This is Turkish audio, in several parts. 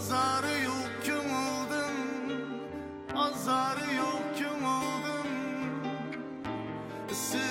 Azarı yok kim oldum Azarı yok kim oldum Siz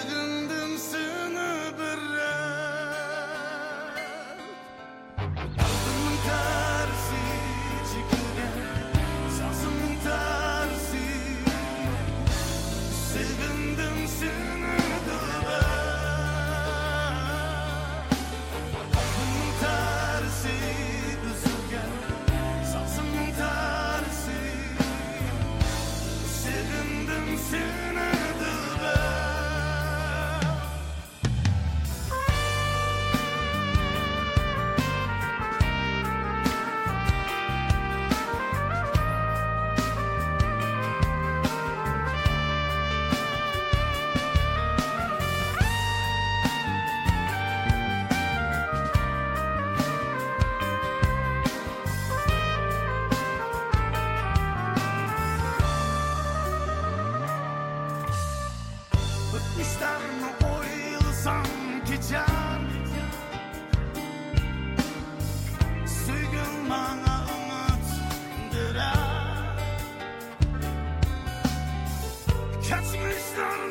sanki can. Suyun bana umutdura Kaçmışlar